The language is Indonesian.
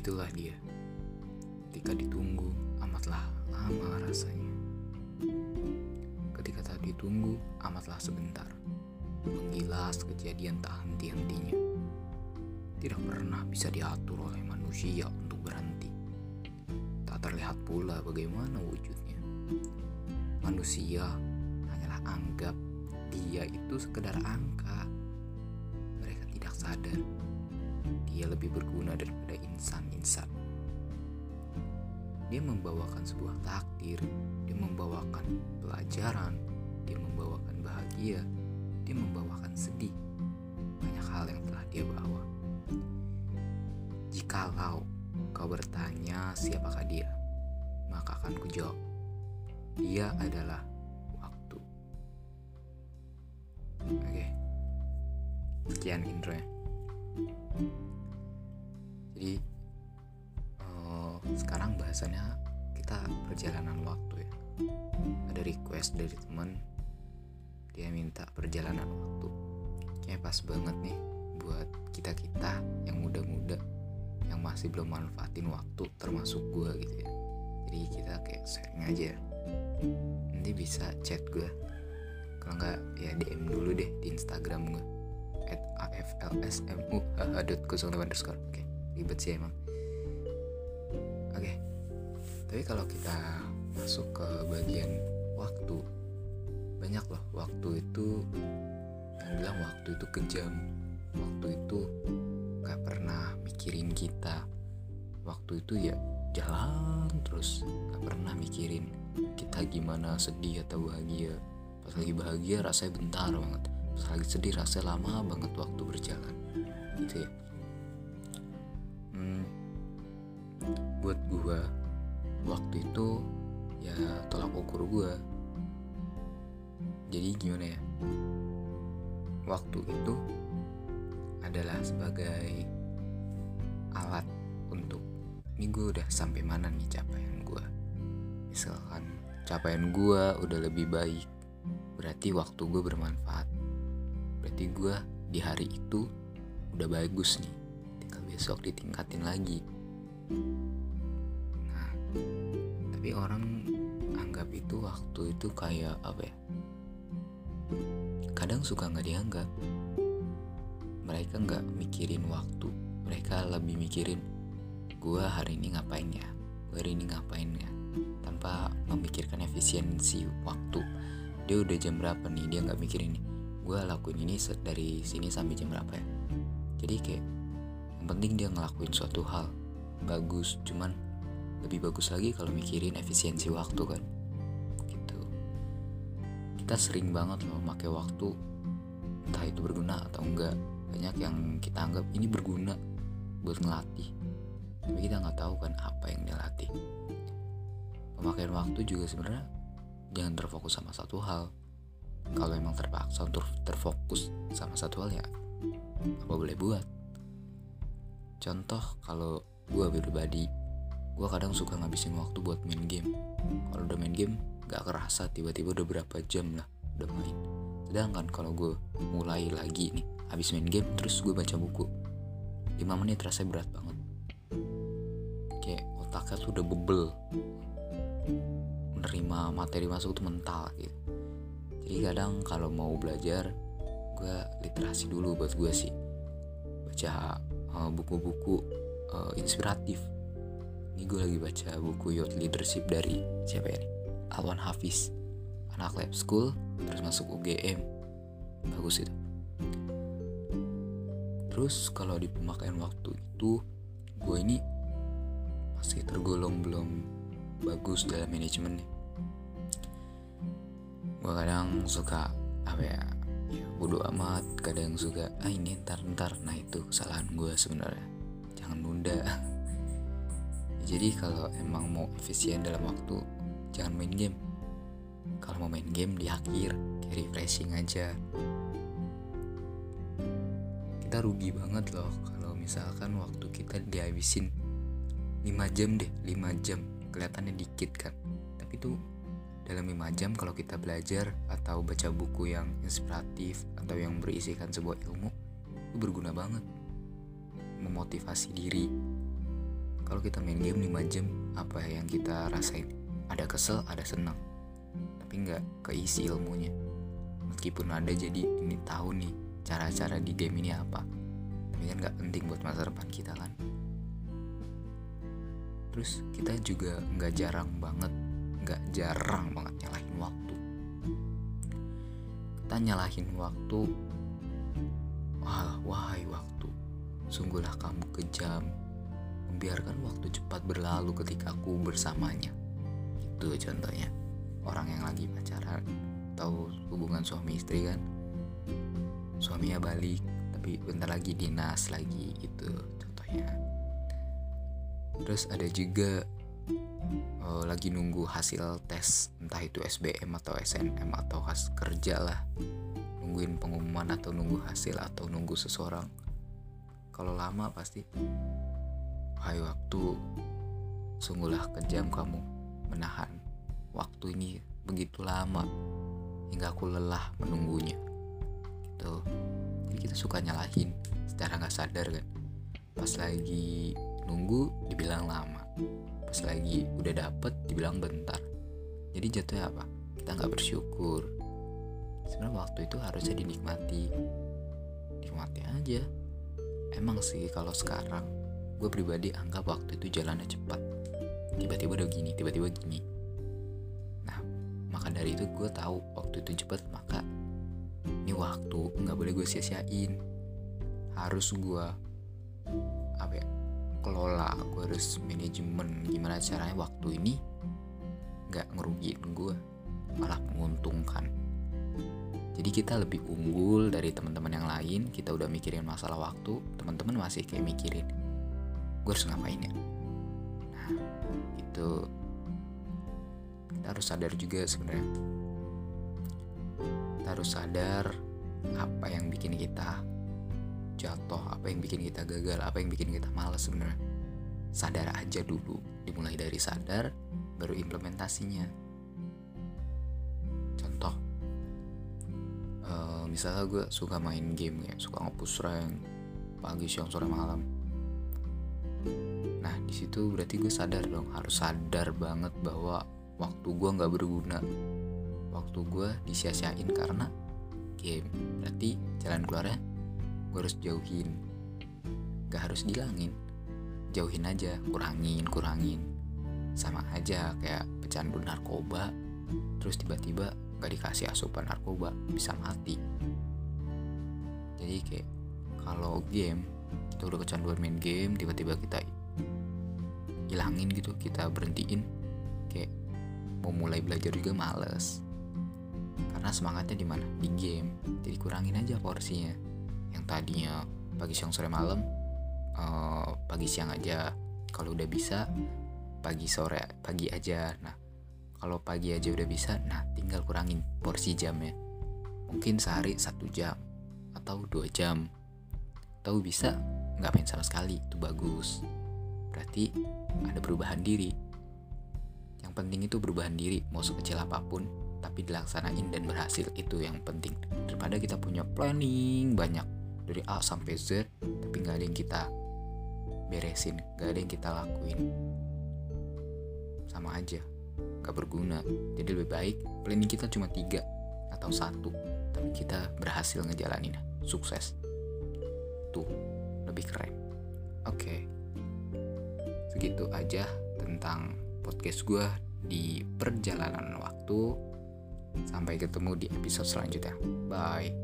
Itulah dia. Ketika ditunggu, amatlah lama rasanya. Ketika tak ditunggu, amatlah sebentar. Menggilas kejadian tak henti-hentinya. Tidak pernah bisa diatur oleh manusia untuk berhenti. Tak terlihat pula bagaimana wujudnya. Manusia hanyalah anggap dia itu sekedar angka. Mereka tidak sadar dia lebih berguna daripada insan-insan. Dia membawakan sebuah takdir, dia membawakan pelajaran, dia membawakan bahagia, dia membawakan sedih. Banyak hal yang telah dia bawa. Jikalau kau bertanya siapakah dia, maka akan kujawab, dia adalah waktu. Oke, sekian intro ya. Jadi uh, sekarang bahasannya kita perjalanan waktu ya. Ada request dari teman dia minta perjalanan waktu. Kayak pas banget nih buat kita kita yang muda-muda yang masih belum manfaatin waktu termasuk gue gitu ya. Jadi kita kayak sharing aja. Nanti bisa chat gue. Kalau nggak ya DM dulu deh di Instagram gue at aflsmu dot underscore. Oke ribet sih emang. Oke tapi kalau kita masuk ke bagian waktu banyak loh waktu itu yang bilang waktu itu kejam waktu itu gak pernah mikirin kita waktu itu ya jalan terus gak pernah mikirin kita gimana sedih atau bahagia. Pas lagi bahagia rasanya bentar banget lagi sedih rasanya lama banget waktu berjalan. Gitu ya. Hmm, buat gua waktu itu ya tolak ukur gua. Jadi gimana ya? Waktu itu adalah sebagai alat untuk ini gue udah sampai mana nih capaian gue misalkan capaian gue udah lebih baik berarti waktu gue bermanfaat berarti gue di hari itu udah bagus nih. Tinggal besok ditingkatin lagi. Nah tapi orang anggap itu waktu itu kayak apa ya? Kadang suka nggak dianggap. Mereka nggak mikirin waktu. Mereka lebih mikirin gue hari ini ngapain ya? Gue hari ini ngapain ya? Tanpa memikirkan efisiensi waktu. Dia udah jam berapa nih? Dia nggak mikirin nih gue lakuin ini dari sini sampai jam berapa ya? Jadi kayak yang penting dia ngelakuin suatu hal bagus cuman lebih bagus lagi kalau mikirin efisiensi waktu kan. Gitu. Kita sering banget loh pakai waktu entah itu berguna atau enggak. Banyak yang kita anggap ini berguna buat ngelatih. Tapi kita nggak tahu kan apa yang dia latih. Pemakaian waktu juga sebenarnya jangan terfokus sama satu hal kalau emang terpaksa untuk terfokus sama satu hal ya apa boleh buat? Contoh kalau gue pribadi gue kadang suka ngabisin waktu buat main game. Kalau udah main game gak kerasa tiba-tiba udah berapa jam lah udah main. Sedangkan kalau gue mulai lagi nih habis main game terus gue baca buku 5 menit rasanya berat banget. Kayak otaknya tuh udah bebel. Menerima materi masuk tuh mental gitu jadi kadang kalau mau belajar gue literasi dulu buat gue sih. Baca buku-buku uh, uh, inspiratif. Ini gue lagi baca buku Youth Leadership dari siapa ya nih? Alwan Hafiz. Anak lab school terus masuk UGM bagus itu. Terus kalau di pemakaian waktu itu gue ini masih tergolong belum bagus dalam manajemen nih gue kadang suka apa ya bodo amat kadang suka ah ini ntar ntar. Nah itu kesalahan gue sebenarnya. Jangan nunda. Jadi kalau emang mau efisien dalam waktu jangan main game. Kalau mau main game di akhir kayak refreshing aja. Kita rugi banget loh kalau misalkan waktu kita dihabisin 5 jam deh 5 jam. Kelihatannya dikit kan. Tapi tuh dalam 5 jam kalau kita belajar atau baca buku yang inspiratif atau yang berisikan sebuah ilmu itu berguna banget. Memotivasi diri. Kalau kita main game 5 jam apa yang kita rasain? Ada kesel ada senang. Tapi nggak keisi ilmunya. Meskipun ada jadi ini tahu nih cara-cara di game ini apa. Tapi kan nggak penting buat masa depan kita kan. Terus kita juga nggak jarang banget nggak jarang banget nyalahin waktu. Kita nyalahin waktu. Wah wahai waktu. Sungguhlah kamu kejam. Membiarkan waktu cepat berlalu ketika aku bersamanya. Itu contohnya. Orang yang lagi pacaran atau hubungan suami istri kan? Suaminya balik tapi bentar lagi dinas lagi gitu contohnya. Terus ada juga uh, lagi nunggu hasil tes entah itu SBM atau SNM atau hasil kerja lah. Nungguin pengumuman atau nunggu hasil atau nunggu seseorang. Kalau lama pasti hai waktu. Sungguhlah kejam kamu menahan waktu ini begitu lama hingga aku lelah menunggunya. Gitu. Jadi kita suka nyalahin secara nggak sadar kan. Pas lagi nunggu dibilang lama pas lagi udah dapet dibilang bentar. Jadi jatuhnya apa? Kita nggak bersyukur. Sebenarnya waktu itu harusnya dinikmati. Nikmati aja. Emang sih kalau sekarang gue pribadi anggap waktu itu jalannya cepat. Tiba-tiba udah gini tiba-tiba gini. Nah maka dari itu gue tahu waktu itu cepat maka ini waktu nggak boleh gue sia-siain. Harus gue apa ya kelola gue harus manajemen gimana caranya waktu ini nggak ngerugiin gue malah menguntungkan. Jadi kita lebih unggul dari teman-teman yang lain kita udah mikirin masalah waktu teman-teman masih kayak mikirin gue harus ngapain ya? Nah itu kita harus sadar juga sebenarnya. Kita harus sadar apa yang bikin kita jatuh apa yang bikin kita gagal apa yang bikin kita males sebenarnya? Sadar aja dulu dimulai dari sadar baru implementasinya. Contoh uh, misalnya gue suka main game ya suka ngepush rank pagi siang sore malam. Nah di situ berarti gue sadar dong harus sadar banget bahwa waktu gue nggak berguna. Waktu gue disia-siain karena game. Berarti jalan keluarnya gue harus jauhin. Gak harus dihilangin. Jauhin aja kurangin kurangin. Sama aja kayak pecandu narkoba terus tiba-tiba gak dikasih asupan narkoba bisa mati. Jadi kayak kalau game kita udah kecanduan main game tiba-tiba kita hilangin gitu kita berhentiin kayak mau mulai belajar juga males. Karena semangatnya di mana? Di game. Jadi kurangin aja porsinya yang tadinya pagi siang sore malam uh, pagi siang aja kalau udah bisa pagi sore pagi aja. Nah kalau pagi aja udah bisa nah tinggal kurangin porsi jamnya. Mungkin sehari satu jam atau dua jam. Atau bisa? Nggak main sama sekali itu bagus. Berarti ada perubahan diri. Yang penting itu perubahan diri mau sekecil apa pun tapi dilaksanain dan berhasil itu yang penting. Daripada kita punya planning banyak dari A sampai Z tapi nggak ada yang kita beresin nggak ada yang kita lakuin. Sama aja nggak berguna. Jadi lebih baik planning kita cuma tiga atau satu tapi kita berhasil ngejalanin. Sukses. Tuh lebih keren. Oke. Okay. segitu aja tentang podcast gue di perjalanan waktu. Sampai ketemu di episode selanjutnya. Bye